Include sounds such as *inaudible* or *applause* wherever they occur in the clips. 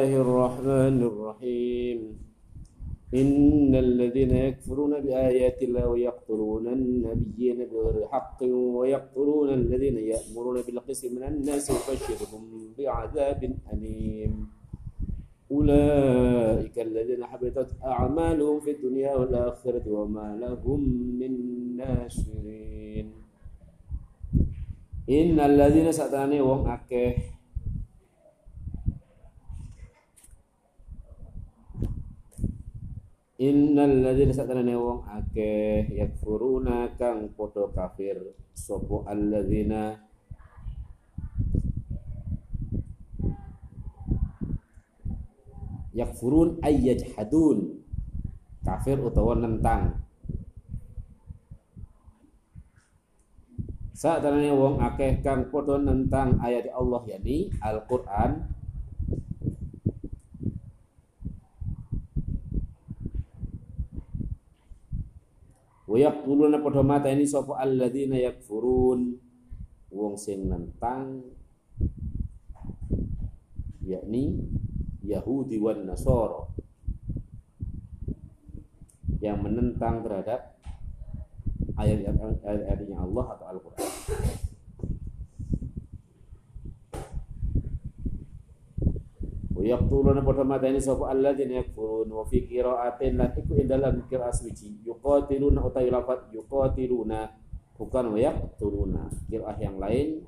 الله الرحمن الرحيم. إن الذين يكفرون بآيات الله ويقتلون النبيين بغير حق ويقتلون الذين يأمرون بالقسط من الناس وبشرهم بعذاب أليم. أولئك الذين حبطت أعمالهم في الدنيا والآخرة وما لهم من ناصرين. إن الذين سأتاني وهم أكه Innal ladzina satanane wong akeh yakfuruna kang padha kafir. Sapa alladzina? Yakfurun ay yajhadun kafir utawa nentang. Saatane wong akeh kang padha nentang ayat Allah yakni Al-Qur'an wa yaqtuluna padha mateni sapa alladzina yakfurun wong sing nentang yakni Yahudi wan Nasara yang menentang terhadap ayat-ayatnya Allah atau Al-Quran. Yaqtuluna padha mateni sapa alladzina yakfurun wa fi qira'atin lan iku ing dalam qira'ah suci yuqatiluna utawi lafaz yuqatiluna bukan wa yaqtuluna yang lain.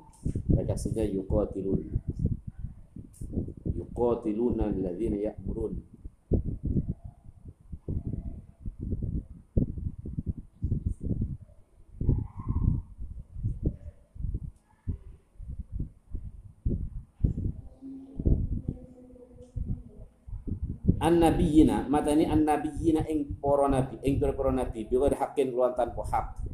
Redaksinya yuqatilun yuqatiluna alladzina ya'murun an-nabiyina. Matani an-nabiyina ing para nabi ing para nabi. Bi hakin luan tanpa hak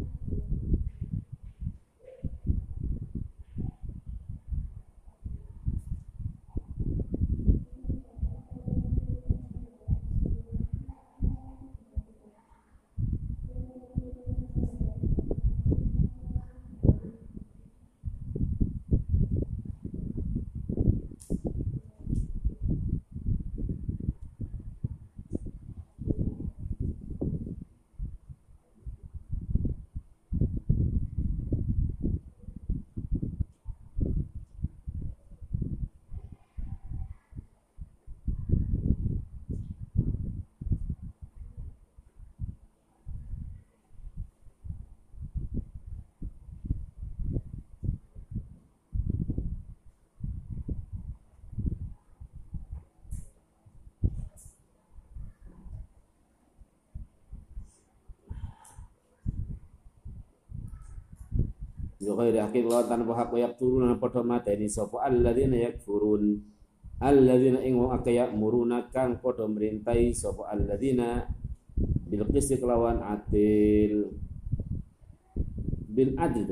Yo khairi hakim wa tanpa hak wa turun padha mateni sapa? Alladzina yakfurun. Alladzina ing wong akeh muruna kang padha merintai sapa? Alladzina bil qisti kelawan adil. Bil adil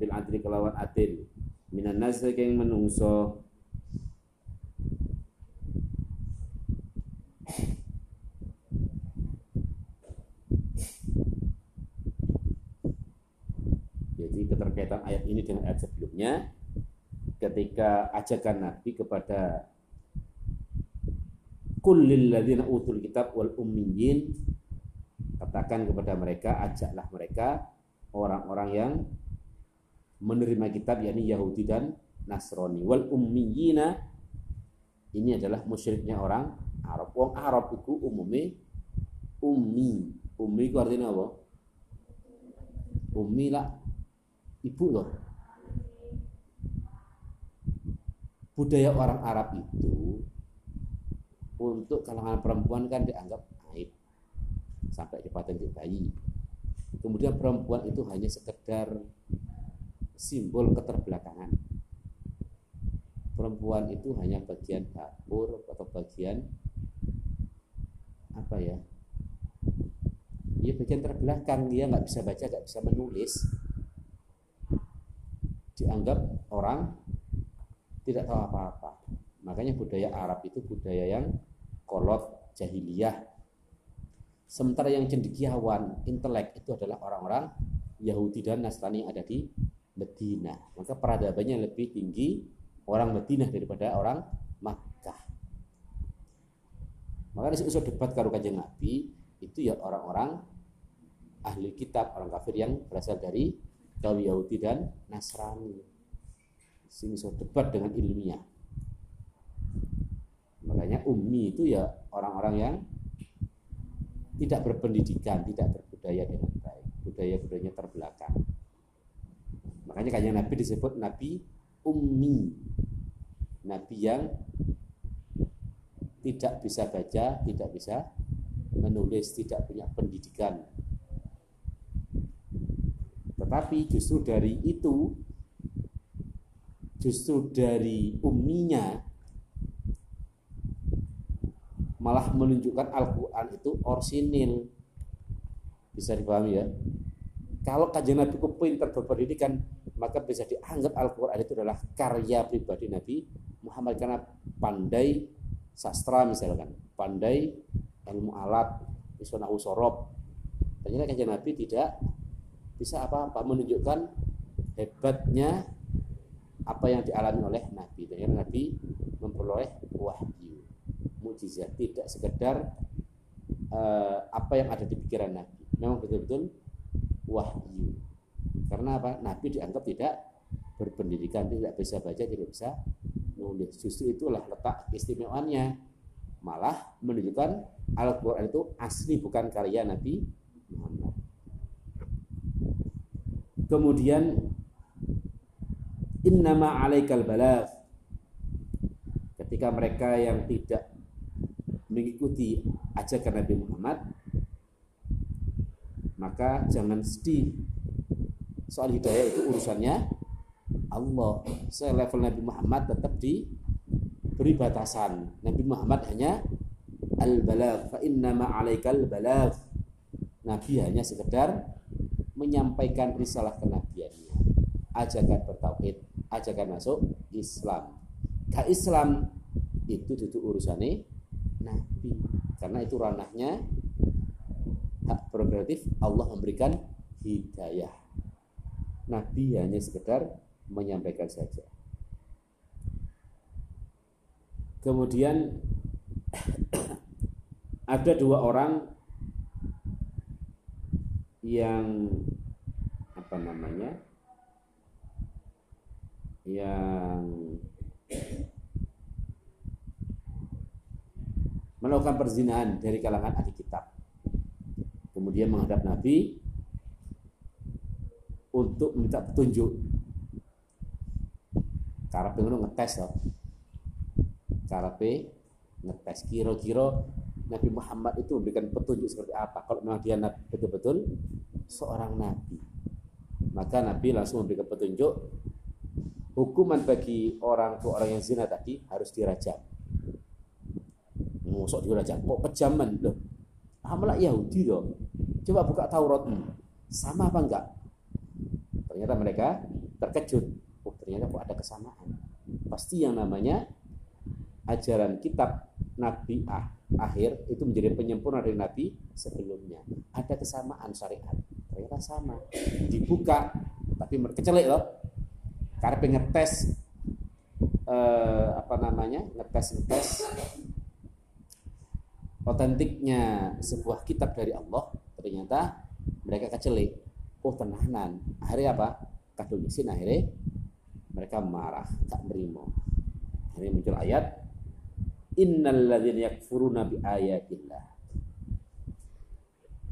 bil adil kelawan adil. Minan nas kang menungso keterkaitan ayat ini dengan ayat sebelumnya ketika ajakan Nabi kepada kullil ladzina utul kitab wal ummiyin katakan kepada mereka ajaklah mereka orang-orang yang menerima kitab yakni Yahudi dan Nasrani wal ummiyina ini adalah musyriknya orang Arab. Wong Arab itu umumnya ummi. Ummi itu artinya apa? Ummi lah ibu loh. Budaya orang Arab itu untuk kalangan perempuan kan dianggap aib sampai dipatenkan bayi. Kemudian perempuan itu hanya sekedar simbol keterbelakangan. Perempuan itu hanya bagian dapur atau bagian apa ya? Dia bagian terbelakang, dia nggak bisa baca, nggak bisa menulis dianggap orang tidak tahu apa-apa. Makanya budaya Arab itu budaya yang kolot, jahiliyah. Sementara yang cendekiawan, intelek itu adalah orang-orang Yahudi dan Nasrani yang ada di Medina. Maka peradabannya lebih tinggi orang Medina daripada orang Makkah. Makanya sing iso debat karo Kanjeng Nabi itu ya orang-orang ahli kitab, orang kafir yang berasal dari kaum Yahudi dan Nasrani. Sing iso debat dengan ilmiah. Makanya ummi itu ya orang-orang yang tidak berpendidikan, tidak berbudaya dengan baik, budaya-budayanya terbelakang. Makanya kayak Nabi disebut Nabi ummi, Nabi yang tidak bisa baca, tidak bisa menulis, tidak punya pendidikan. Tetapi justru dari itu, justru dari umminya malah menunjukkan Al-Quran itu orsinil. Bisa dipahami ya? Kalau kajian Nabi ku pintar berpendidikan, maka bisa dianggap Al-Quran itu adalah karya pribadi Nabi Muhammad karena pandai sastra misalkan, pandai ilmu alat, isonahu sorob. Ternyata kajian Nabi tidak bisa apa-apa menunjukkan hebatnya apa yang dialami oleh Nabi. Ternyata Nabi memperoleh wahyu mujizat, tidak sekedar uh, apa yang ada di pikiran Nabi. Memang betul-betul wahyu. Karena apa? Nabi dianggap tidak berpendidikan, tidak bisa baca, tidak bisa nulis. Justru itulah letak istimewaannya. Malah menunjukkan Al-Quran itu asli bukan karya Nabi Muhammad. Kemudian innama alaikal balagh. Ketika mereka yang tidak mengikuti ajakan Nabi Muhammad maka jangan sedih. Soal hidayah itu urusannya Allah. Saya level Nabi Muhammad tetap diberi batasan. Nabi Muhammad hanya al-balagh. Fa inna ma'alaikal balagh. Nabi hanya sekedar menyampaikan risalah kenabiannya. Ajakan bertauhid ajakan masuk Islam. Ke Islam itu itu urusannya nabi. Karena itu ranahnya hak prerogatif Allah memberikan hidayah. Nabi hanya sekedar menyampaikan saja. Kemudian *clears throat* ada dua orang yang apa namanya yang melakukan perzinahan dari kalangan ahli kitab. Kemudian menghadap Nabi untuk minta petunjuk. Karepe ngono ngetes loh. Karepe ngetes kira-kira Nabi Muhammad itu memberikan petunjuk seperti apa. Kalau memang dia betul-betul seorang nabi, maka Nabi langsung memberikan petunjuk hukuman bagi orang tua orang yang zina tadi harus dirajam Mosok dirajam kok kejaman loh. Amalah Yahudi loh. Coba buka Taurat. Sama apa enggak? Ternyata mereka terkejut. Oh, ternyata kok ada kesamaan. Pasti yang namanya ajaran kitab Nabi ah, akhir itu menjadi penyempurna dari Nabi sebelumnya. Ada kesamaan syariat. Ternyata sama. Dibuka tapi kecelek loh. Karena pengen tes eh, apa namanya? ngetes ngetes otentiknya sebuah kitab dari Allah. Ternyata mereka kecelik. Oh tenanan. Akhirnya apa? Kadung isin akhirnya mereka marah tak nerimo akhirnya muncul ayat innal ladzina yakfuruna bi ayatillah.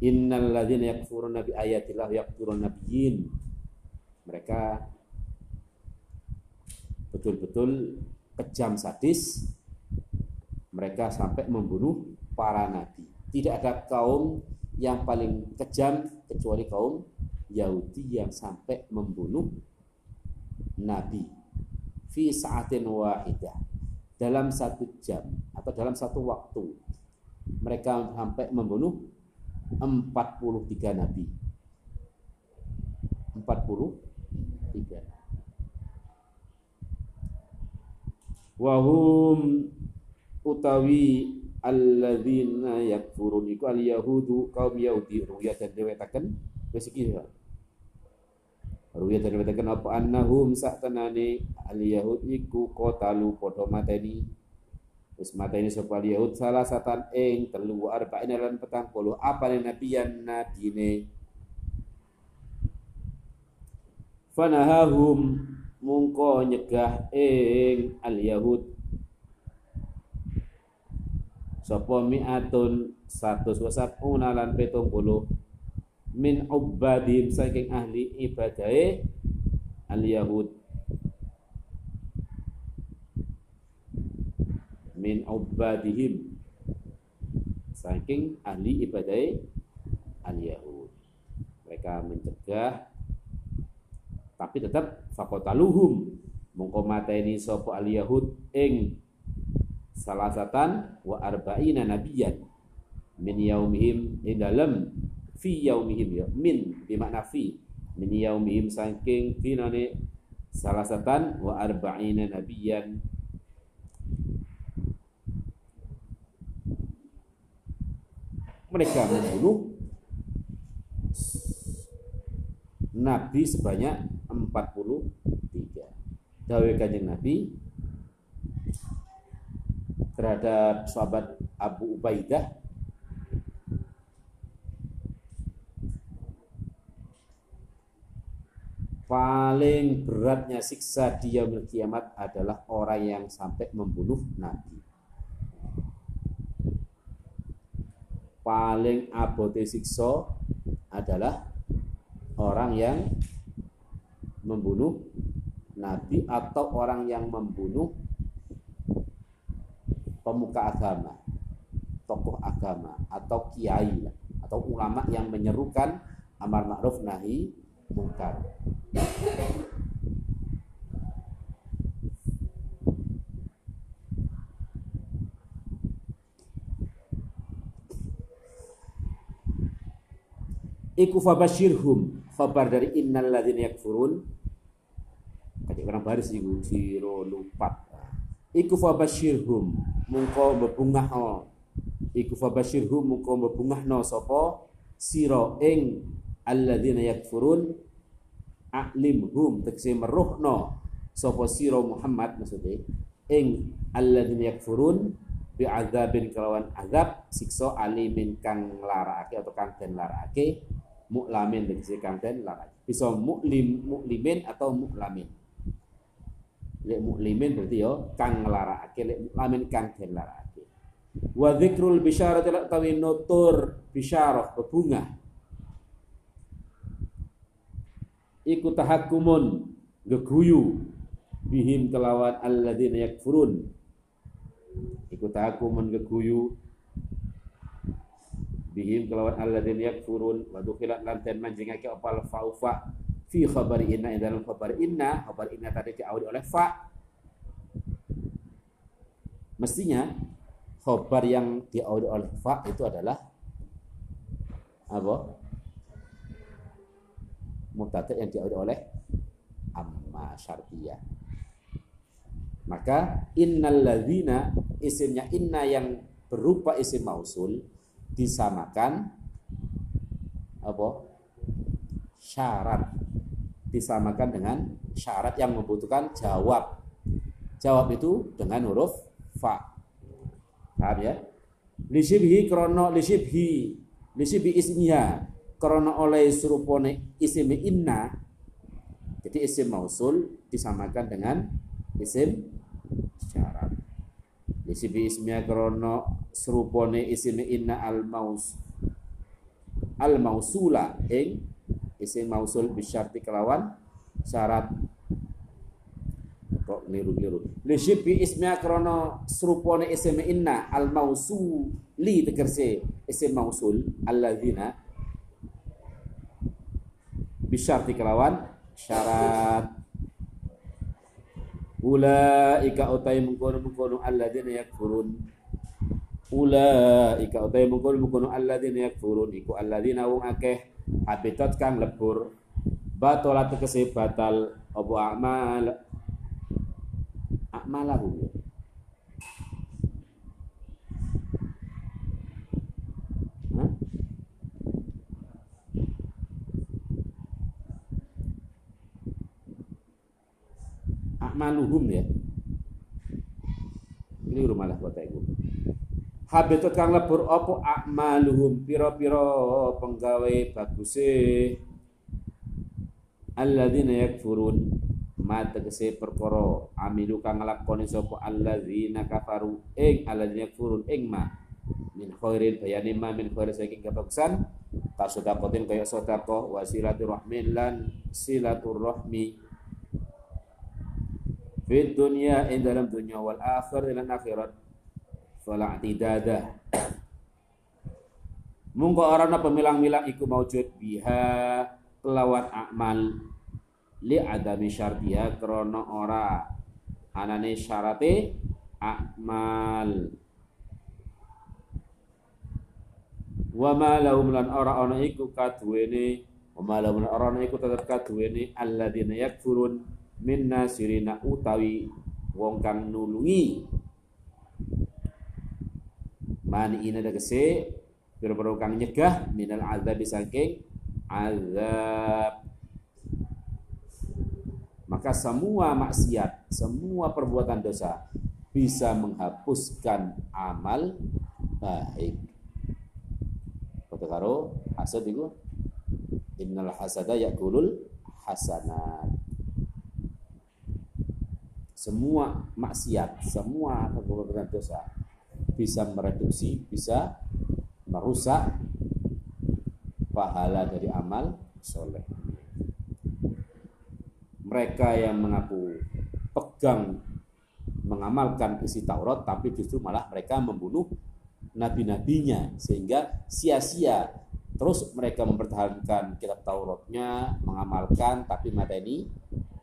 Innal ladzina yakfuruna bi ayatillah yakfurun nabiyyin. Mereka betul-betul kejam sadis mereka sampai membunuh para nabi. Tidak ada kaum yang paling kejam kecuali kaum Yahudi yang sampai membunuh nabi. Fi saatin wahidah dalam satu jam atau dalam satu waktu mereka sampai membunuh 43 nabi. 43 wahum utawi alladzina yakfurun. Iku al yahudu kaum yahudi. Ruya dan dewetaken wis iki ya ruya dan dewetaken apa? Annahum sak tenane al yahud iku qatalu padha mateni. Wis mateni sapa Yahud salah satan ing telu arba'in lan petang puluh. Apa nih nabiyan nabine fanahahum mungko nyegah ing al yahud. Sapa mi'atun satu wasabuna lan petung puluh. Min ubadim saking ahli ibadahe al yahud. Min ubadihim saking ahli ibadah al Yahud. Mereka mencegah tapi tetap fakotaluhum mongko mateni sapa al Yahud ing salasatan wa arba'ina nabiyan min yaumihim ing dalam fi yaumihim ya min di makna fi min yaumihim saking dinane salasatan wa arba'ina nabiyan. Mereka membunuh Nabi sebanyak 43. Dawe kanjeng Nabi terhadap sahabat Abu Ubaidah paling beratnya siksa di yaumil kiamat adalah orang yang sampai membunuh Nabi. paling abote siksa adalah orang yang membunuh nabi atau orang yang membunuh pemuka agama, tokoh agama atau kiai atau ulama yang menyerukan amar ma'ruf nahi mungkar. Iku fabashirhum. Khabar dari innal ladzina yakfurun. Kaji orang baris iku siro lupat. Iku fabashirhum mungko bebungahno iku fabashirhum mungko bebungahno sapa? Sira ing alladzina yakfurun. A'limhum tegese meruhno sapa sira Muhammad maksudnya. Ing alladzina yakfurun bi azabin kelawan azab siksa alimin kang larakake atau kang den larakake muklamin tegese kang den larang. Bisa muklim muklimin atau muklamin. Lek muklimin berarti yo kang nglarakake lek muklamin kang den larakake. Wa dzikrul bisyarati tawi nutur bisyarah bebunga. Iku tahakkumun geguyu bihim kelawan alladzina yakfurun. Iku tahakkumun geguyu bihim kelawan alladzina yakfurun wa dukhilat lan den manjingake opal faufa. Fi khabari inna dalam khabar inna khabar inna tadi diawali oleh fa. Mestinya khabar yang diawali oleh fa itu adalah apa? Mubtada yang diawali oleh amma syartiyah maka innal ladzina isimnya inna yang berupa isim mausul disamakan apa? Syarat. Disamakan dengan syarat yang membutuhkan jawab. Jawab itu dengan huruf fa. Paham ya? Lisibhi krono lisibhi lisibhi ismiha. Krono oleh surupone isim inna. Jadi isim mausul disamakan dengan isim syarat Lisibi ismiya krono serupone isime inna al maus al mausula ing isim mausul bisyarti kelawan syarat. Kok liru-liru Lisibi ismiya krono serupone isime inna al mausuli tegerse isim mausul alladzina bisyarti kelawan syarat ulaika utai mengkono mengkono alladzina yakfurun. Ulaika utai mengkono mengkono alladzina yakfurun. Iku alladzina wong akeh habitat kang lebur. Batolat tegese batal apa amal? Amalahu akmaluhum ya. Ini rumah kota iku. Habitat kang lebur opo akmaluhum piro-piro penggawe baguse. Alladzina yakfurun. Ma tegese perkara amilu kang nglakoni sapa? Alladzina kafaru. Ing alladzina yakfurun. Ing ma. Min khairin. Bayani ma min khair. Saking tak sedakotin kaya sedekah wa silaturahmin lan silaturahmi fit dunya ing dalam dunya wal akhir lan akhirat. Fala tidada mungko orana pemilang-milang iku maujud biha kelawan akmal li adami syartiha krana ora anane syarate akmal wa ma lahum lan ora ana iku kaduwene wa ma lahum lan ora ana iku tetep kaduwene alladzina yakfurun min nasirina utawi wong kang nulungi mani ina tegese pira-pira kang nyegah minal azab saking azab maka semua maksiat, semua perbuatan dosa bisa menghapuskan amal baik. Kata karo hasad itu innal hasada yakulul hasanat. Semua maksiat, semua perbuatan dosa bisa mereduksi, bisa merusak pahala dari amal soleh. Mereka yang mengaku pegang mengamalkan isi Taurat, tapi justru malah mereka membunuh nabi-nabinya sehingga sia-sia terus mereka mempertahankan kitab Tauratnya mengamalkan tapi mata ini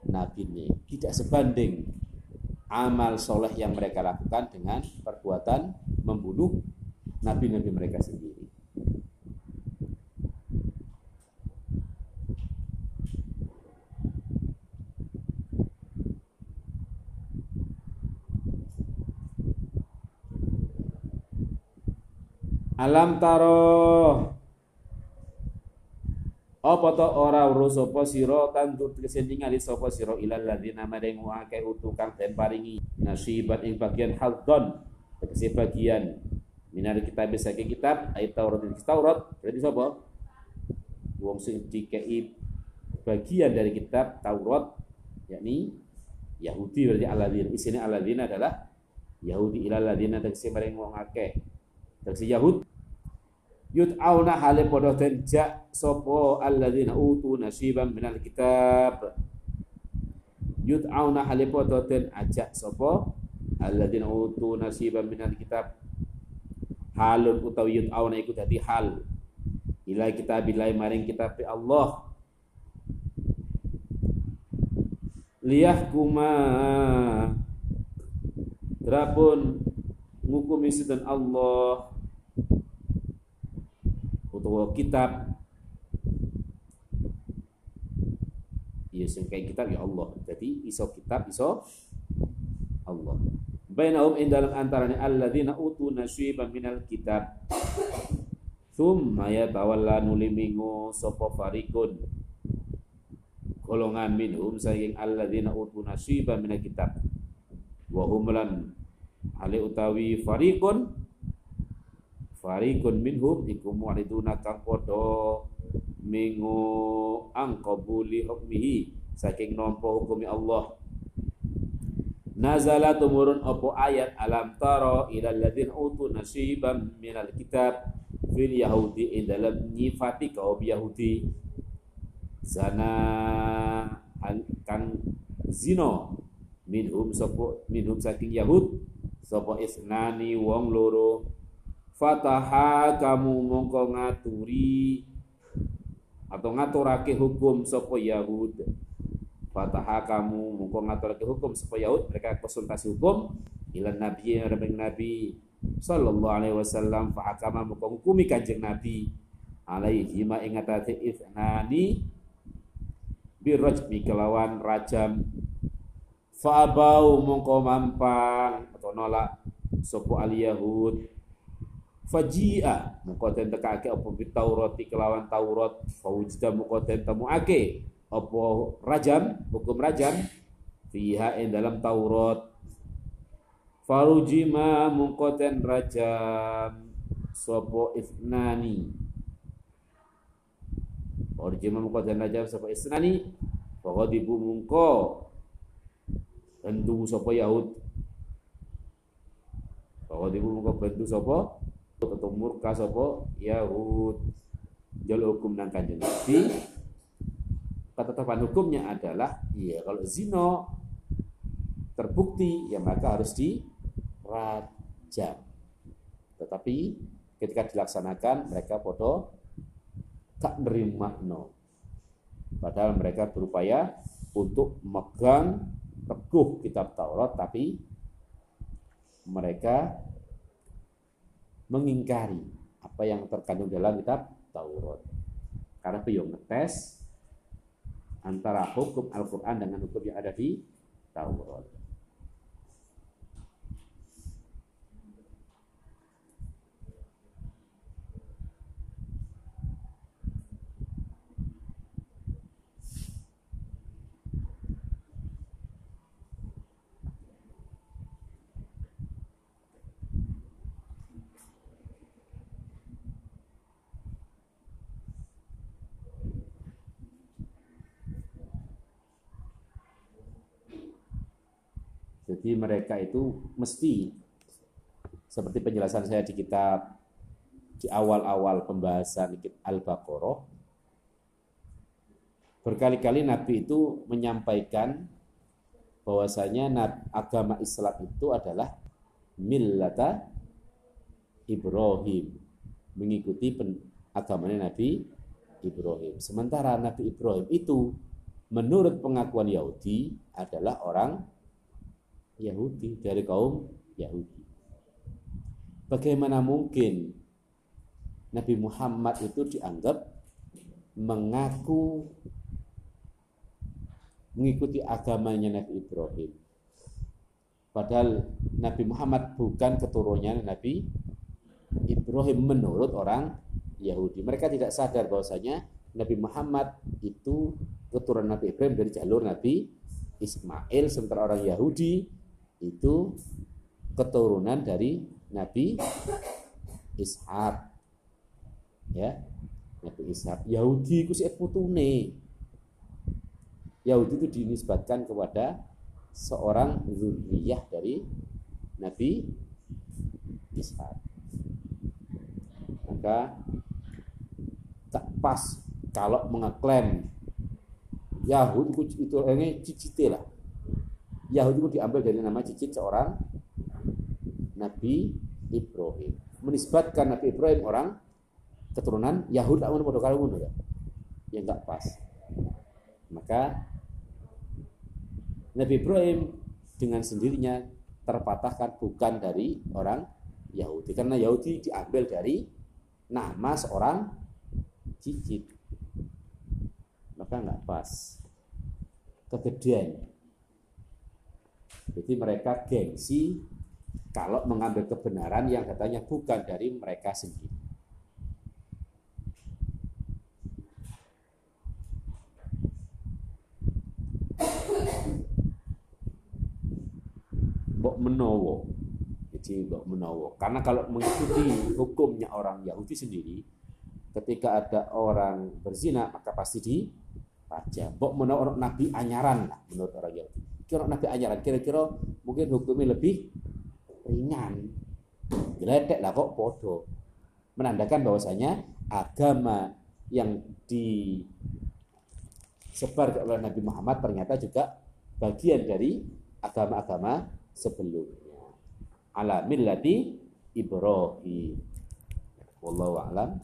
nabi ini tidak sebanding amal soleh yang mereka lakukan dengan perbuatan membunuh nabi-nabi mereka sendiri. Alam taro apa to ora urus sapa sira? Tantur tegese ningali sapa sira? Ilal ladzina maring akeh utu kang den paringi. Nasibat ing bagian haldon tegese bagian. Minar kitab saking kitab ayat Taurat iki Taurat. Berarti sapa? Wong sing dikei bagian dari kitab Taurat yakni Yahudi. Berarti alladzina isine alladzina adalah Yahudi. Ilal ladzina tegese maring wong akeh. Tegese Yahud yut'auna hale padha den jak sapa alladzina utu nasiban minal kitab. Yut'auna hale padha den ajak sapa alladzina utu nasiban minal kitab. Halun utawi yut'auna iku dadi hal. Ila kitabillahi maring kitab Allah. Liyahkuma. Drapun ngukumi sinten Allah utawa kitab. Ya sing kayak kitab ya Allah. Jadi iso kitab iso Allah. Bainahum in dalam antaranya alladzina utu nasiban minal kitab. Thumma yatawalla nulimingu sapa farikun. Golongan minhum saking alladzina utu nasiban minal kitab. Wa hum lan hale utawi farikun Farikun minhum iku mu'riduna kang padha mingu angqabuli hukmihi saking nampa hukumi Allah. Nazala tumurun opo ayat alam taro ila ladin utu nasiban minal kitab fil yahudi in dalam nyifati kaum yahudi. Zana kang zino minhum sopo minhum saking yahud sopo isnani wong loro fataha kamu mongko ngaturi. Atau ngaturake hukum sopo Yahud. Fataha kamu mongko ngaturake hukum sopo Yahud. Mereka konsultasi hukum. Ilan nabi yang nabi. Sallallahu alaihi wasallam fa hakama mongko hukumi kanjeng nabi. Alaihi ma ingatati ithnani birajmi kelawan rajam. Fa abau mongko mampang. Atau nolak sopo al Yahud fajia. Muka den tekake apa Taurat kelawan Taurat. Fawujda muka den temuake apa rajam hukum rajam. Fiha ing dalam Taurat. Farujima mungkoten rajam. Sopo ifnani farujima mungkoten rajam sopo ifnani dibu mungko bendu sopo Yahud. Dibu mungko bendu sopo atau murka sopo Yahud jalur hukum nang kanjeng Nabi. Ketetapan hukumnya adalah iya kalau zino terbukti ya maka harus dirajam. Tetapi ketika dilaksanakan mereka bodoh tak nerima no padahal mereka berupaya untuk megang teguh kitab Taurat tapi mereka mengingkari apa yang terkandung dalam kitab Taurat karena beliau ngetes antara hukum Al-Quran dengan hukum yang ada di Taurat. Jadi mereka itu mesti seperti penjelasan saya di kitab di awal-awal pembahasan Al-Baqarah berkali-kali Nabi itu menyampaikan bahwasanya agama Islam itu adalah millata Ibrahim mengikuti agamanya Nabi Ibrahim. Sementara Nabi Ibrahim itu menurut pengakuan Yahudi adalah orang Yahudi, dari kaum Yahudi. Bagaimana mungkin Nabi Muhammad itu dianggap mengaku mengikuti agamanya Nabi Ibrahim. Padahal Nabi Muhammad bukan keturunannya Nabi Ibrahim menurut orang Yahudi. Mereka tidak sadar bahwasanya Nabi Muhammad itu keturunan Nabi Ibrahim dari jalur Nabi Ismail sementara orang Yahudi itu keturunan dari Nabi Ishak. Ya. Nabi Ishak. Yahudi itu sih putune. Yahudi itu dinisbatkan kepada seorang zuriyah dari Nabi Ishak. Maka tak pas kalau mengeklaim Yahudi itu, itu ini cicite lah Yahudi itu diambil dari nama cicit seorang Nabi Ibrahim. Menisbatkan Nabi Ibrahim orang keturunan Yahudi pada kalau ya. Ya enggak pas. Maka Nabi Ibrahim dengan sendirinya terpatahkan bukan dari orang Yahudi karena Yahudi diambil dari nama seorang cicit maka enggak pas kegedean jadi mereka gengsi kalau mengambil kebenaran yang katanya bukan dari mereka sendiri. Bok menowo. Jadi bok menowo. Karena kalau mengikuti hukumnya orang Yahudi sendiri, ketika ada orang berzina maka pasti dipajak. Bok menowo nabi anyaran lah menurut orang Yahudi kira Nabi ajaran kira-kira mungkin hukumnya lebih ringan. Geledek lah kok podo menandakan bahwasanya agama yang disebar oleh Nabi Muhammad ternyata juga bagian dari agama-agama sebelumnya. Ala millati Ibrahim. Wallahu a'lam